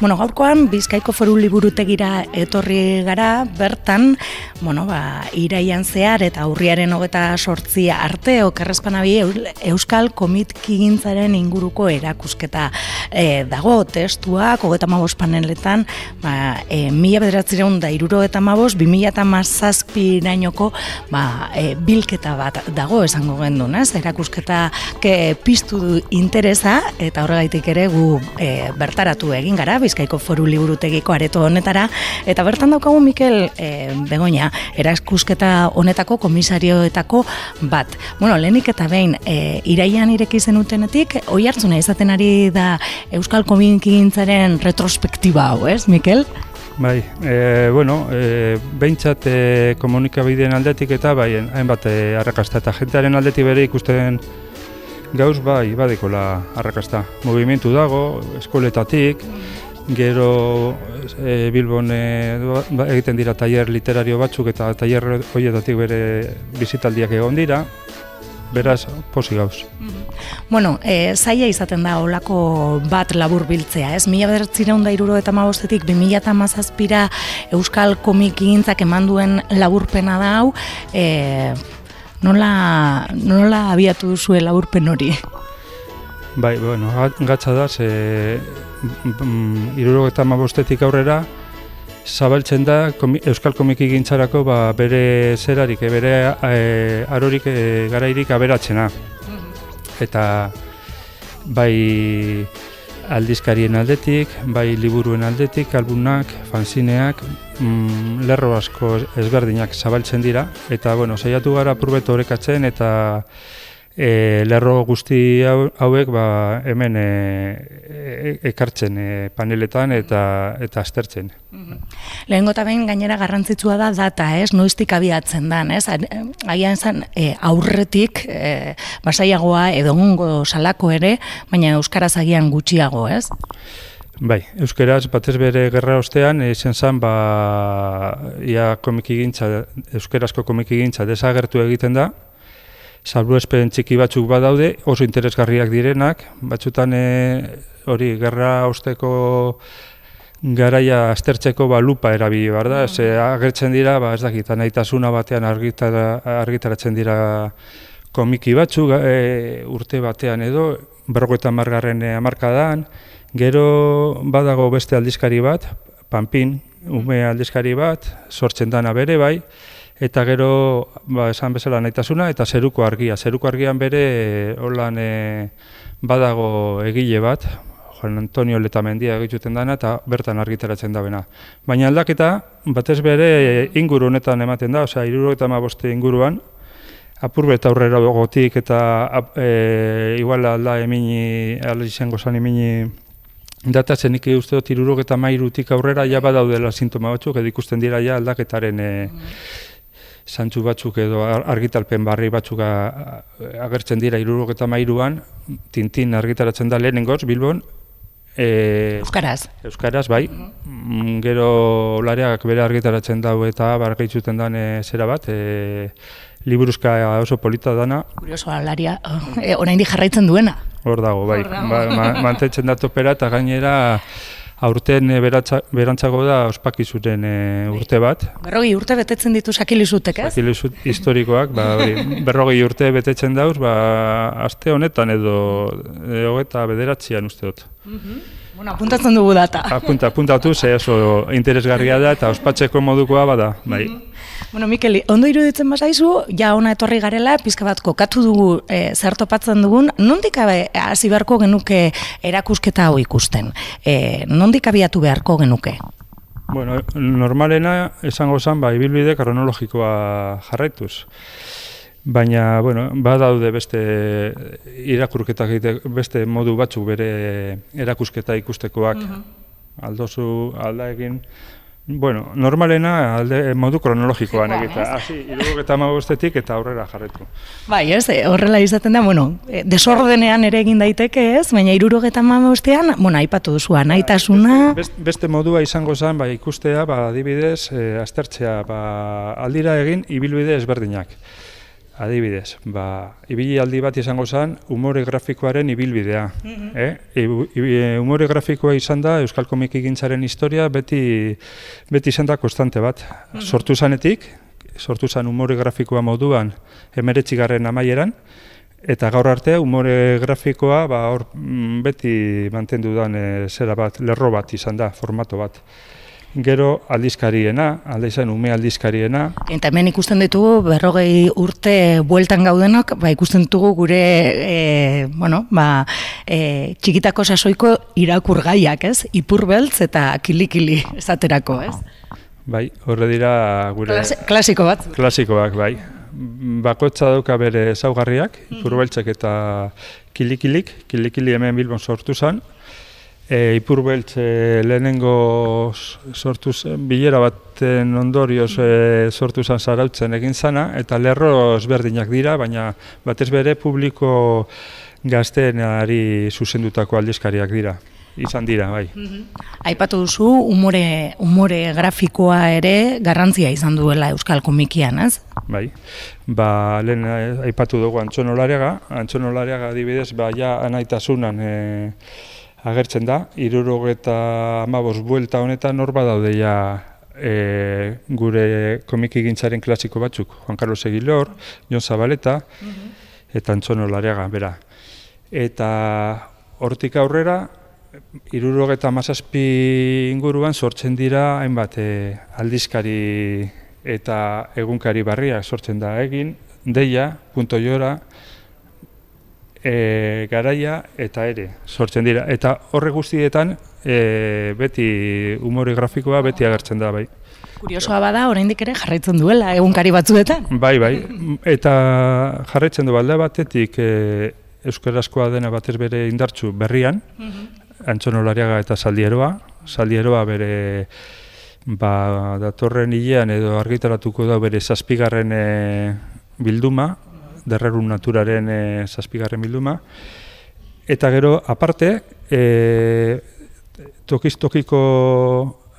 Bueno, gaurkoan Bizkaiko Foru Liburutegira etorri gara, bertan, bueno, ba, iraian zehar eta urriaren hogeta sortzia arte okerrezpanabi Euskal Komitkigintzaren inguruko erakusketa e, dago testuak, hogeta mabos paneletan, ba, e, mila bederatzireun da iruro eta mabos, bi mila eta mazazpi nainoko ba, e, bilketa bat dago esango gendu, ez? Erakusketa ke, piztu du interesa eta horregaitik ere gu e, bertaratu egin gara, Bizkaiko Foru Liburutegiko areto honetara eta bertan daukagu Mikel e, Begoña, erakusketa honetako komisarioetako bat. Bueno, lehenik eta behin e, iraian ireki zenutenetik, oi hartzuna izaten ari da Euskal Kominkigintzaren retrospektiba hau, ez, Mikel? Bai, e, bueno, e, behintzat e, komunikabideen aldetik eta bai, hainbat e, arrakasta eta jentearen aldetik bere ikusten gauz bai, badikola arrakasta. Movimentu dago, eskoletatik, gero e, Bilbon e, ba, egiten dira tailer literario batzuk eta tailer horietatik bere bizitaldiak egon dira, beraz, posi gauz. Bueno, e, zaila izaten da olako bat labur biltzea, ez? Mila bedertzireun da iruro eta magostetik, bi mila eta mazazpira Euskal Komik egintzak eman duen laburpena da hau, e, nola, nola abiatu duzue laburpen hori? Bai, bueno, gatza da, ze iruro eta mabostetik aurrera, zabaltzen da Euskal Komiki gintzarako ba, bere zerarik, e, bere e, arorik e, garairik aberatzena. Eta bai aldizkarien aldetik, bai liburuen aldetik, albunak, fanzineak, mm, lerro asko ezberdinak zabaltzen dira. Eta, bueno, saiatu gara purbeto horrekatzen eta e, lerro guzti hauek ba, hemen e, e, ekartzen e, paneletan eta eta aztertzen. Mhm. Lehen gota behin gainera garrantzitsua da data, ez? Noiztik abiatzen dan, ez? Agian zen e, aurretik e, basaiagoa edo salako ere, baina Euskaraz agian gutxiago, ez? Bai, Euskeraz batez bere gerra ostean izan zen ba, ia komikigintza, Euskerazko komikigintza desagertu egiten da, salbu espen txiki batzuk badaude, oso interesgarriak direnak, batzutan e, hori gerra osteko garaia aztertzeko ba, lupa erabili behar da, ze agertzen dira, ba, ez dakit, nahitasuna batean argitara, argitaratzen dira komiki batzuk e, urte batean edo, berroko margarren e, amarkadan, gero badago beste aldizkari bat, panpin, ume aldizkari bat, sortzen dana bere bai, eta gero ba, esan bezala nahitasuna eta zeruko argia. Zeruko argian bere holan e, badago egile bat, Juan Antonio Letamendia egituten dana eta bertan argitaratzen da bena. Baina aldaketa batez bere inguru honetan ematen da, osea iruro eta boste inguruan, apurbe eta aurrera gotik eta e, igual alda emini, alda izango zan emini datatzen nik uste dut iruro eta mairutik aurrera ja badaudela sintoma batzuk, edo ikusten dira ja aldaketaren e, zantzu batzuk edo argitalpen barri batzuk agertzen dira irurok eta mairuan, tintin argitaratzen da lehenengoz, Bilbon. E, Euskaraz. Euskaraz, bai. Mm, gero lareak bere argitaratzen dau eta bargaitzuten dan e, zera bat, e, liburuzka oso polita dana. Kurioso, laria, e, orain di jarraitzen duena. Hor dago, bai. Ba, ma, mantetzen da topera eta gainera aurten e, berantzago da ospakizuren e, urte bat. Berrogei urte betetzen ditu sakilizutek, ez? Sakilizut historikoak, ba, berrogei urte betetzen dauz, ba, aste honetan edo e, hogeta bederatzean uste dut. Mm Bueno, apuntatzen dugu data. Apunta, apuntatu, ze oso interesgarria da eta ospatzeko modukoa bada, bai. Bueno, Mikel, ondo iruditzen bazaizu, ja ona etorri garela, pizka bat kokatu dugu e, zer topatzen dugun, nondik hasi beharko genuke erakusketa hau ikusten? E, nondik abiatu beharko genuke? Bueno, normalena esango zen, ba, ibilbide kronologikoa jarraituz. Baina, bueno, badaude beste irakurketak beste modu batzuk bere erakusketa ikustekoak. Mm Aldozu, alda egin, Bueno, normalena alde modu kronologikoan egita. Hasi, eta magostetik eta aurrera jarretu. Bai, ez, eh, horrela izaten da, bueno, eh, desordenean ere egin daiteke ez, baina irurogeta magostean, bueno, aipatu duzu, anaitasuna... Beste, beste modua izango zen, ba, ikustea, ba, adibidez, e, aztertzea, ba, aldira egin, ibilbide ezberdinak. Adibidez, ba, ibili aldi bat izango zen umore grafikoaren ibilbidea. Mm -hmm. umore grafikoa izan da Euskal Komiki gintzaren historia beti, beti izan da konstante bat. Mm Sortu zanetik, sortu zen umore grafikoa moduan emeretxigarren amaieran, eta gaur arte umore grafikoa ba, or, mm, beti mantendu dan e, zera bat, lerro bat izan da, formato bat gero aldizkariena, alde izan ume aldizkariena. Eta hemen ikusten ditugu berrogei urte bueltan gaudenok, ba, ikusten ditugu gure e, bueno, ba, e, txikitako sasoiko irakurgaiak, ez? Ipurbeltz eta kilikili esaterako, ez? Bai, horre dira gure... klasiko bat. Klasikoak, bai. Bakotza dauka bere zaugarriak, mhm. ipurbeltzek eta kilikilik, kilikili hemen bilbon sortu zen, E, Ipurbeltz e, lehenengo sortu zen, bilera baten ondorioz e, sortu zen zarautzen egin zana, eta lerro ezberdinak dira, baina batez bere publiko gazteenari zuzendutako aldizkariak dira. Izan dira, bai. Mhm. Aipatu duzu, umore, umore grafikoa ere garrantzia izan duela Euskal Komikian, ez? Bai. Ba, lehen eh, aipatu dugu Antxonolariaga, Antxonolariaga adibidez, ba, ja anaitasunan e, agertzen da, irurogeta amabos buelta honetan hor badaude ja e, gure komiki gintzaren klasiko batzuk, Juan Carlos Egilor, Jon Zabaleta, mhm. eta Antzono Lariaga, bera. Eta hortik aurrera, irurogeta mazazpi inguruan sortzen dira hainbat e, aldizkari eta egunkari barriak sortzen da egin, deia, punto jora, e, garaia eta ere sortzen dira. Eta horre guztietan e, beti umore grafikoa beti agertzen da bai. Kuriosoa bada, oraindik ere jarraitzen duela egunkari batzuetan. Bai, bai. Eta jarraitzen du balde batetik e, euskarazkoa dena batez bere indartzu berrian, mm -hmm. eta Saldieroa. Saldieroa bere ba, datorren hilean edo argitaratuko da bere zazpigarren e, bilduma, derrerun naturaren e, zazpigarren bilduma. Eta gero, aparte, e, tokiz tokiko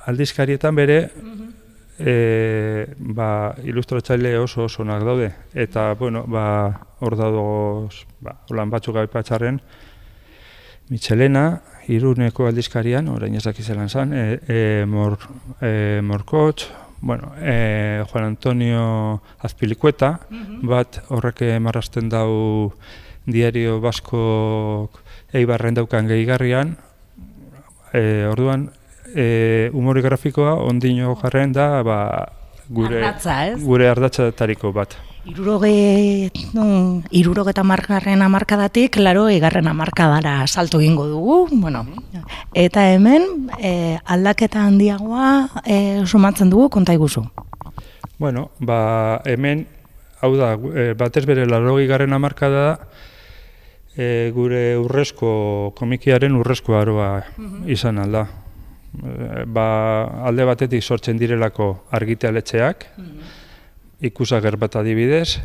aldizkarietan bere, e, ba, ilustratzaile oso oso onak daude. Eta, bueno, ba, hor dadoz, ba, holan batzuk gaipatxarren, Michelena, iruneko aldizkarian, orain ezak izelan zan, e, e, mor, e, Morkotx, bueno, e, Juan Antonio Azpilikueta, bat horrek marrasten dau diario basko eibarren daukan gehigarrian, e, orduan, e, umori grafikoa ondino jarren da ba, gure, Ardatza, gure ardatza bat. Iruroge, no, iruroge eta margarren amarkadatik, klaro, egarren amarkadara salto egingo dugu, bueno, eta hemen e, aldaketa handiagoa e, sumatzen dugu, konta iguzu. Bueno, ba, hemen, hau da, e, batez bere larogi garren amarkada e, gure urrezko, komikiaren urrezko aroa mhm. izan alda. E, ba, alde batetik sortzen direlako argitealetxeak, mm ikusager bat adibidez,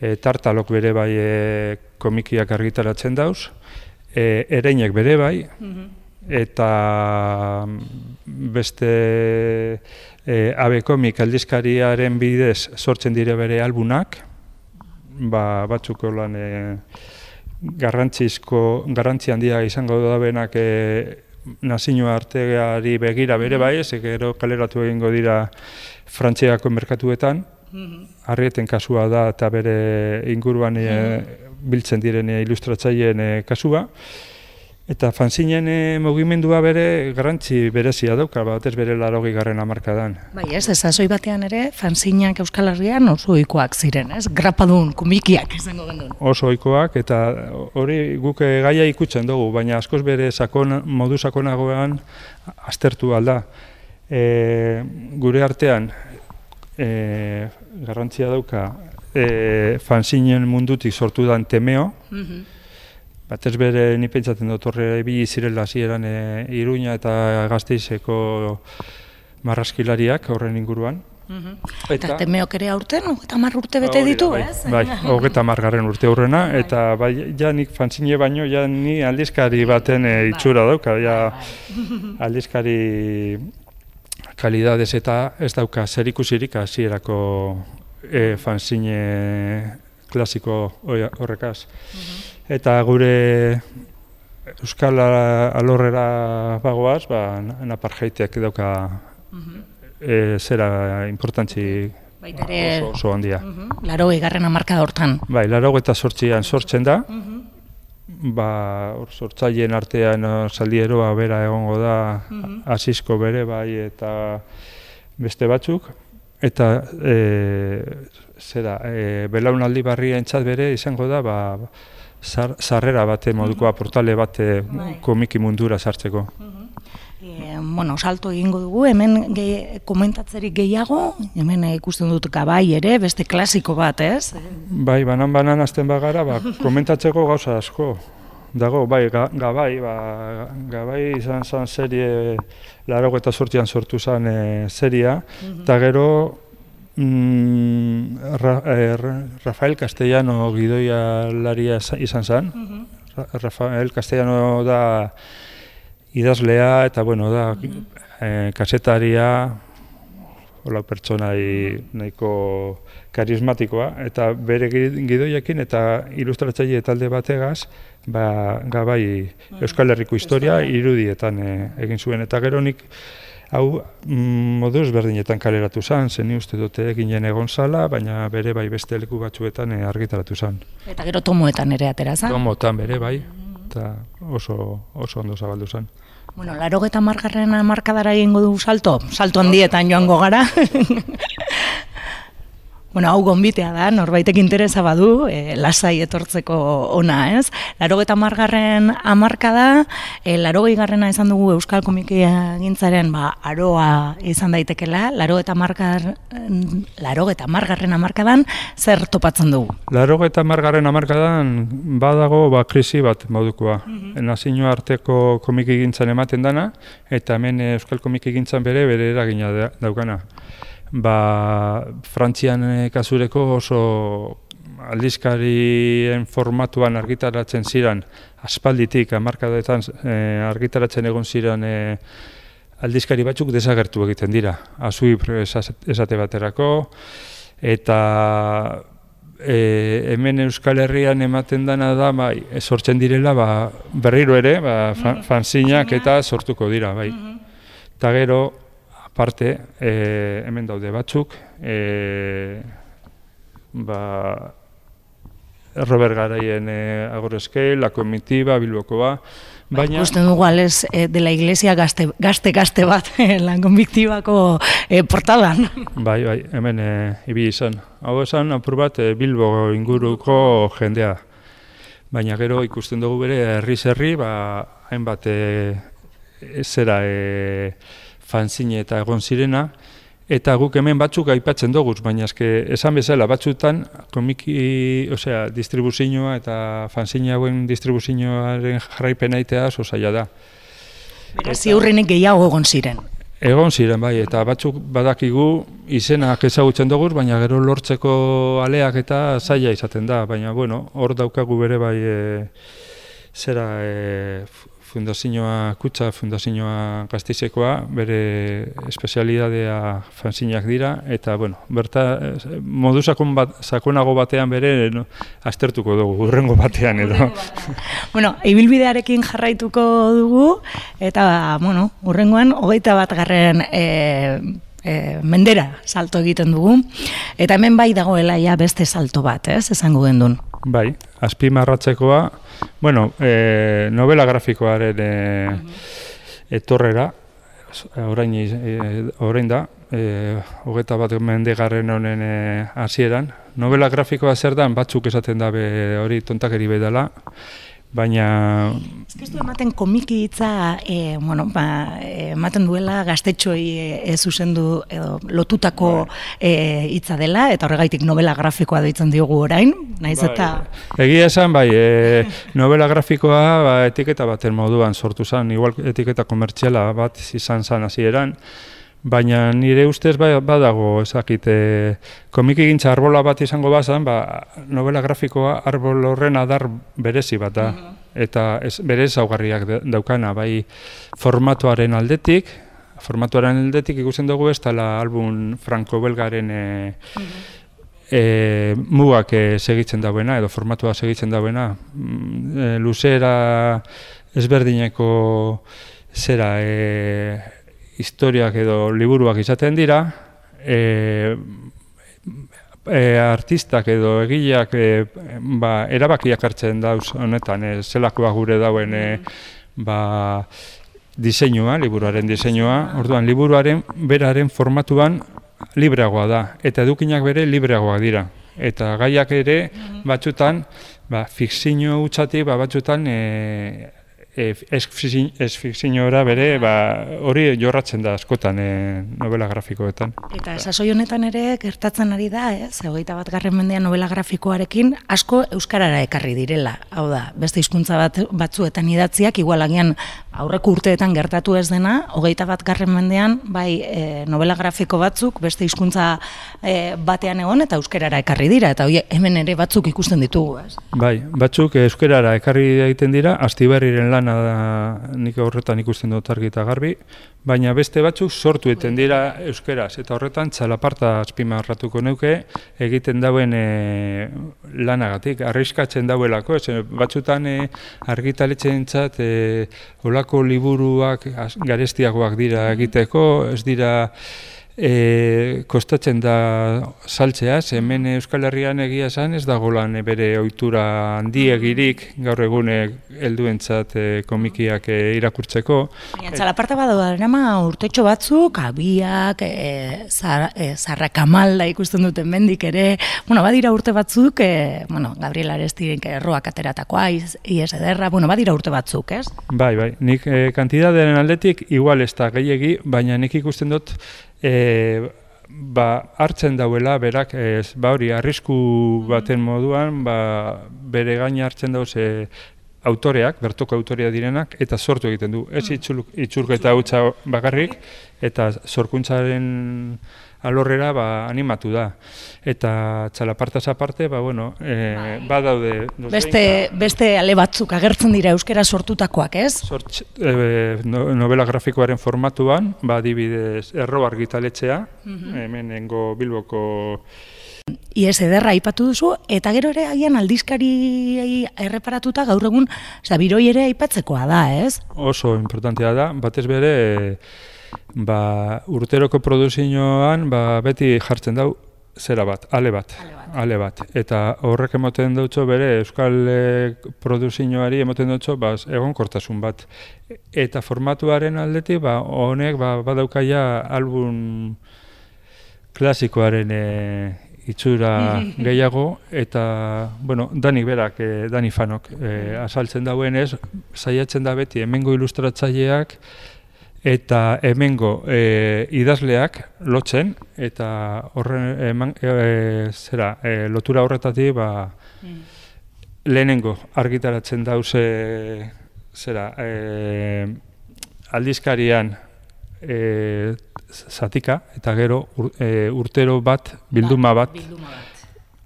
e, tartalok bere bai e, komikiak argitaratzen dauz, e, ereinek bere bai, mhm. eta beste e, abe komik aldizkariaren bidez sortzen dire bere albunak, ba, batzuko lan e, garrantzizko, garrantzi handia izango da benak e, nazio arteari begira bere mhm. bai, ez gero kaleratu egingo dira frantziako merkatuetan, Arrieten kasua da eta bere inguruan e, biltzen diren e, ilustratzaileen e, kasua. Eta fanzinen e, mugimendua bere garrantzi berezia dauka, batez bere larogi garren amarkadan. Bai ez, ez azoi batean ere, fanzinak Euskal Herrian oso oikoak ziren, ez? Grapadun, kumikiak izango gendun. Oso oikoak, eta hori guk gaia ikutzen dugu, baina askoz bere sakon, modu sakonagoan aztertu alda. E, gure artean, e, garrantzia dauka e, fanzinen mundutik sortu dan temeo, mm -hmm. batez bere ni pentsatzen dut horre ibili zirela hasieran e, Iruña eta Gazteizeko marraskilariak horren inguruan. Mm Eta, temeok ere aurten, eta mar urte bete ditu, bai, ez? Bai, hogeta margarren urte aurrena, bai. eta bai, ja nik fanzine baino, ja ni aldizkari baten e, itxura dauka, ja aldizkari kalidades eta ez dauka zer hasierako e, fanzine klasiko horrekaz. Eta gure Euskal alorrera bagoaz, ba, naparjaiteak dauka e, zera importantzi Baita ere, oso, oso handia. laro egarren amarka hortan. Bai, laro eta sortzian sortzen da, ba, sortzaileen artean eh, zaldieroa bera egongo da, asizko bere bai eta beste batzuk, eta e, zera, e, belaunaldi barria entzat bere izango da, ba, sarrera bate modukoa, portale bate Bai. komiki mundura sartzeko. E, bueno, salto egingo dugu, hemen ge, komentatzerik gehiago, hemen eh, ikusten dut gabai ere, beste klasiko bat, ez? Bai, banan-banan azten bagara, ba, komentatzeko gauza asko. Dago, bai, ga, gabai, ba, gabai izan zen serie, laro eta sortzian sortu zen e, seria, eta gero mm, Ra, e, Ra- Rafael Castellano gidoia laria za- izan zen. Ra- Rafael Castellano da idazlea eta bueno, da e, kasetaria, hola pertsonai nahiko karismatikoa eta bere gi- gidoiekin eta ilustratzaile talde bategaz ba, gabai Euskal Herriko historia irudietan e, egin zuen eta gero nik hau mm, moduz berdinetan kaleratu zen, zen uste dute eginen egon zala, baina bere bai beste leku batzuetan e, argitaratu zen. Eta gero tomoetan ere atera za? Tomotan bere bai, eta oso, oso ondo zabaldu zen. Bueno, laro eta margarren markadara egingo du salto, salto handietan joango gara. Bueno, hau gonbitea da, norbaitek interesa badu, e, lasai etortzeko ona, ez? Laro eta margarren amarka da, e, laro garrena izan dugu Euskal Komikia gintzaren ba, aroa izan daitekela, laro eta margar, laro eta margarren amarkadan zer topatzen dugu? Laro eta margarren amarkadan badago ba, krisi bat modukoa. Nazio arteko komiki gintzan ematen dana, eta hemen eh, Euskal komiki gintzan bere bere eragina da- daukana. Ba, Frantzian eh, kasureko oso aldizkarien formatuan argitaratzen ziren, aspalditik, amarkadetan eh, argitaratzen egon ziren eh, aldizkari batzuk desagertu egiten dira. Azui esate baterako, eta e, hemen Euskal Herrian ematen dana da, bai, sortzen direla, ba, berriro ere, ba, fa, fanzinak eta sortuko dira, bai. Eta gero, aparte, e, hemen daude batzuk, e, ba, Robert Garaien e, Agorezkei, La Comitiva, Bilbokoa, baina... Ikusten dugu ales eh, de la iglesia gazte, gazte, gazte bat eh, lan konbiktibako eh, portalan. Bai, bai, hemen e, ibili izan. Hau esan, apur bat, e, Bilbo inguruko jendea. Baina gero ikusten dugu bere herri herri, ba, hainbat e, e, zera e, fanzine eta egon zirena, eta guk hemen batzuk aipatzen dugu, baina eske esan bezala batzutan komiki, osea, distribuzioa eta fanzine hauen distribuzioaren jarraipena itea oso zaila da. Beraz, ziurrenik gehiago egon ziren. Egon ziren bai, eta batzuk badakigu izenak ezagutzen dugu, baina gero lortzeko aleak eta zaila izaten da, baina bueno, hor daukagu bere bai e, zera e, fundazioa kutsa, fundazioa gaztizekoa, bere espezialidadea fanzinak dira, eta bueno, berta modu sakon bat, sakonago batean bere no, aztertuko dugu, urrengo batean edo. Bueno, ibilbidearekin jarraituko dugu, eta, bueno, urrengoan, hogeita bat garren e, e, mendera salto egiten dugu. Eta hemen bai dagoela ja beste salto bat, ez, esango gendun. Bai, azpimarratzekoa, bueno, e, novela grafikoaren e, etorrera, orain, e, orain da, e, hogeta bat mendegarren honen e, hasieran. Novela grafikoa zer dan, batzuk esaten dabe hori tontakeri bedala, baina Ez que du ematen komiki hitza, e, bueno, ba, e, ematen duela gaztetxoi e, zuzendu edo lotutako e, hitza dela, eta horregaitik novela grafikoa deitzen diogu orain, naiz eta... Egia esan, bai, e, novela grafikoa ba, etiketa baten moduan sortu zen, igual etiketa komertziala bat izan zen hasieran, baina nire ustez bai, badago ezakit e, komiki gintza arbola bat izango bazan, ba, novela grafikoa arbol horren adar berezi bat da, eta ez, bere ezaugarriak da- daukana, bai formatuaren aldetik, formatuaren aldetik ikusten dugu ez dela album franco-belgaren e, e, mugak e, segitzen dauena, edo formatua segitzen dauena, mm, e, luzera ezberdineko zera e, historiak edo liburuak izaten dira, e, e, artistak edo egileak e, ba, erabakiak hartzen dauz honetan, e, zelakoa gure dauen e, ba, diseinua, liburuaren diseinua, orduan liburuaren beraren formatuan libreagoa da, eta edukinak bere libreagoak dira. Eta gaiak ere mhm. batzutan, ba, fikzio utxatik, ba, batzutan e, e, ez fikziora bere ba, hori jorratzen da askotan e, novela grafikoetan. Eta esasoi honetan ere gertatzen ari da, ez? Egoita bat garren mendean novela grafikoarekin asko euskarara ekarri direla. Hau da, beste hizkuntza bat batzuetan idatziak igualagian aurreko urteetan gertatu ez dena, hogeita bat garren mendean, bai e, novela grafiko batzuk beste hizkuntza e, batean egon eta euskarara ekarri dira, eta hoi hemen ere batzuk ikusten ditugu, ez? Bai, batzuk euskarara ekarri egiten dira, astiberriren lan lana da nik horretan ikusten dut argi eta garbi, baina beste batzuk sortu eten dira euskeraz, eta horretan txalaparta azpimarratuko neuke egiten dauen e, lanagatik, arriskatzen dauelako, ez, batzutan e, argitaletzen txat, e, olako liburuak garestiagoak dira egiteko, ez dira e, kostatzen da saltzea, hemen Euskal Herrian egia esan ez dago lan bere ohitura handiegirik gaur egune helduentzat e, komikiak e, irakurtzeko. Baina txalaparta da, nama urtetxo batzuk, abiak, e, zar, e, zarrakamalda ikusten duten mendik ere, bueno, badira urte batzuk, e, bueno, Gabriel Arestiren erroak ateratakoa, ies ederra, bueno, badira urte batzuk, ez? Bai, bai, nik e, kantidaderen aldetik igual ez da gehiegi, baina nik ikusten dut e, ba, hartzen dauela berak ez, ba hori arrisku baten moduan ba, bere gaina hartzen dauz e, autoreak, bertoko autorea direnak, eta sortu egiten du. Ez mm. itxurketa hutsa bakarrik, eta sorkuntzaren alorrera ba, animatu da. Eta txalapartaz aparte, ba, bueno, e, ba daude... Beste, beste ale batzuk agertzen dira euskera sortutakoak, ez? Sort, e, novela grafikoaren formatuan, ba, dibidez, erro argitaletzea, mm -hmm. hemenengo bilboko... Iez ederra aipatu duzu, eta gero ere agian aldizkari erreparatuta gaur egun, oza, biroi ere aipatzekoa da, ez? Oso importantea da, batez bere, ba, urteroko produzioan ba, beti jartzen dau zera bat, ale bat, ale bat. Eta horrek emoten dutxo bere euskal e, produzioari emoten dutxo ba, egonkortasun bat. Eta formatuaren aldetik ba, honek ba, badaukaia album klasikoaren e, itxura gehiago eta bueno, Dani berak, e, Dani Fanok e, azaltzen dauen saiatzen da beti hemengo ilustratzaileak eta hemengo e, idazleak lotzen eta horren eman, e, zera, e, lotura horretatik ba, mm. lehenengo argitaratzen dauze zera, e, aldizkarian e, zatika eta gero e, urtero bat bilduma bat,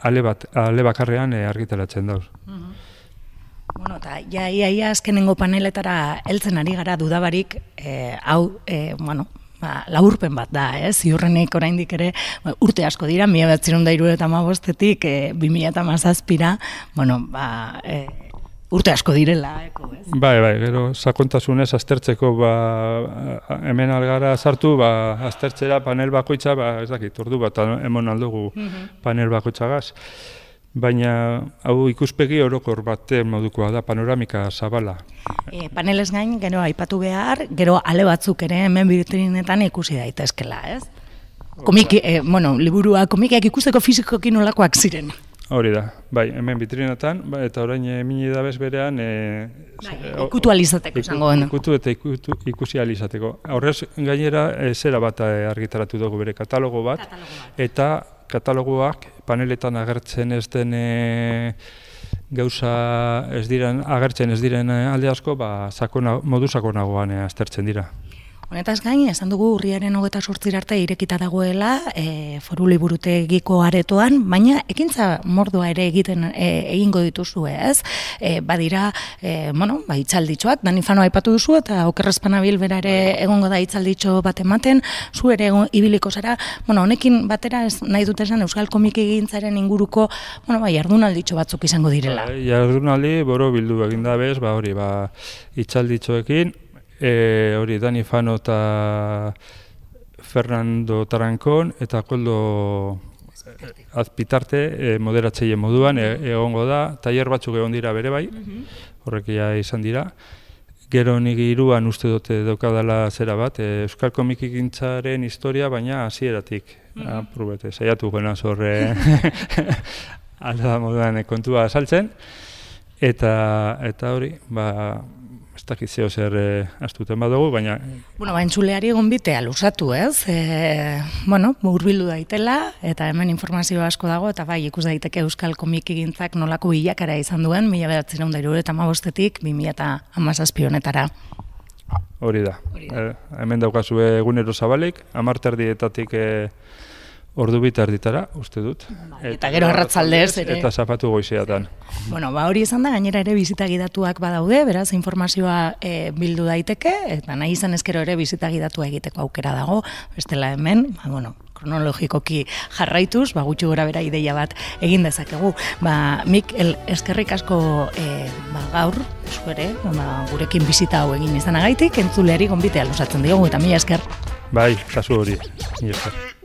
ale bat ale bakarrean e, argitaratzen dauz. Bueno, eta ja, ia, ia azkenengo paneletara heltzen ari gara dudabarik, e, hau, e, bueno, ba, laurpen bat da, eh? ziurrenik oraindik ere, ba, urte asko dira, mila bat zirunda eta ma bostetik, e, bi mila eta mazazpira, bueno, ba, e, urte asko direla, eko, ez? Bai, bai, gero, sakontasunez aztertzeko, ba, hemen algara sartu, ba, aztertzera panel bakoitza, ba, ez dakit, ordu bat, emon aldugu mhm. panel bakoitzagaz baina hau ikuspegi orokor bate modukoa da panoramika zabala. E, paneles gain, gero aipatu behar, gero ale batzuk ere hemen bitrinetan ikusi daitezkela, ez? Komiki, e, bueno, liburua komikiak ikusteko fizikoki nolakoak ziren. Hori da, bai, hemen bitrinetan, ba, eta orain emini da bez berean... E, bai, ikutu alizateko zango. Ikutu eta ikutu, ikusi alizateko. Horrez gainera, e, zera bat argitaratu dugu bere katalogo bat, katalogo bat. eta katalogoak paneletan agertzen ez den e, gauza ez diren agertzen ez diren alde asko ba sakona modu sakonagoan e, aztertzen dira. Honetaz gain, esan dugu urriaren hogeta sortzir arte irekita dagoela e, foru liburutegiko aretoan, baina ekintza mordua ere egiten e, egingo dituzu ez? E, badira, e, bueno, ba, itzalditxoak, Dani Fano aipatu duzu, eta okerrezpana bilbera ere egongo da itzalditxo bat ematen, zu ere egon, ibiliko zara, bueno, honekin batera ez nahi dut esan Euskal Komik egintzaren inguruko, bueno, ba, jardunalditxo batzuk izango direla. Ba, jardunaldi, boro bildu egin da bez, ba, hori, ba, itzalditxoekin, e, hori, Dani Fano eta Fernando Tarankon, eta Koldo azpitarte e, moderatzeien moduan e, egongo da, tailer batzuk egon dira bere bai, mhm. horrek ja izan dira, Gero nik iruan uste dute daukadala zera bat, e, Euskal Komikikintzaren historia, baina hasieratik mm -hmm. aprobete, saiatu gena zorre alda moduan kontua saltzen, eta, eta hori, ba, dakit zeo zer e, astuten badugu, baina... Bueno, ba, entzuleari egon bitea lusatu, ez? E, bueno, urbildu daitela, eta hemen informazio asko dago, eta bai, ikus daiteke Euskal Komik egintzak nolako bilakara izan duen, mila bedatzen da irure eta mabostetik, bi mila eta amazazpi honetara. Hori da. E, hemen daukazu egunero zabalik, amarterdietatik... E, Ordu bitar ditara, uste dut. Bai, eta, gero arratzaldez ere. Eta zapatu goizeatan. Bueno, ba hori izan da, gainera ere bizita gidatuak badaude, beraz, informazioa e, bildu daiteke, eta nahi izan ezkero ere bizita gidatua egiteko aukera dago, bestela hemen, ba, bueno, kronologikoki jarraituz, ba, gutxi gora bera ideia bat egin dezakegu. Ba, mik, el, eskerrik asko e, ba, gaur, zuere, ba, gurekin bizita hau egin izanagaitik, entzuleari gonbitea lusatzen diogu, eta mila esker. Bai, kasu hori, mila esker.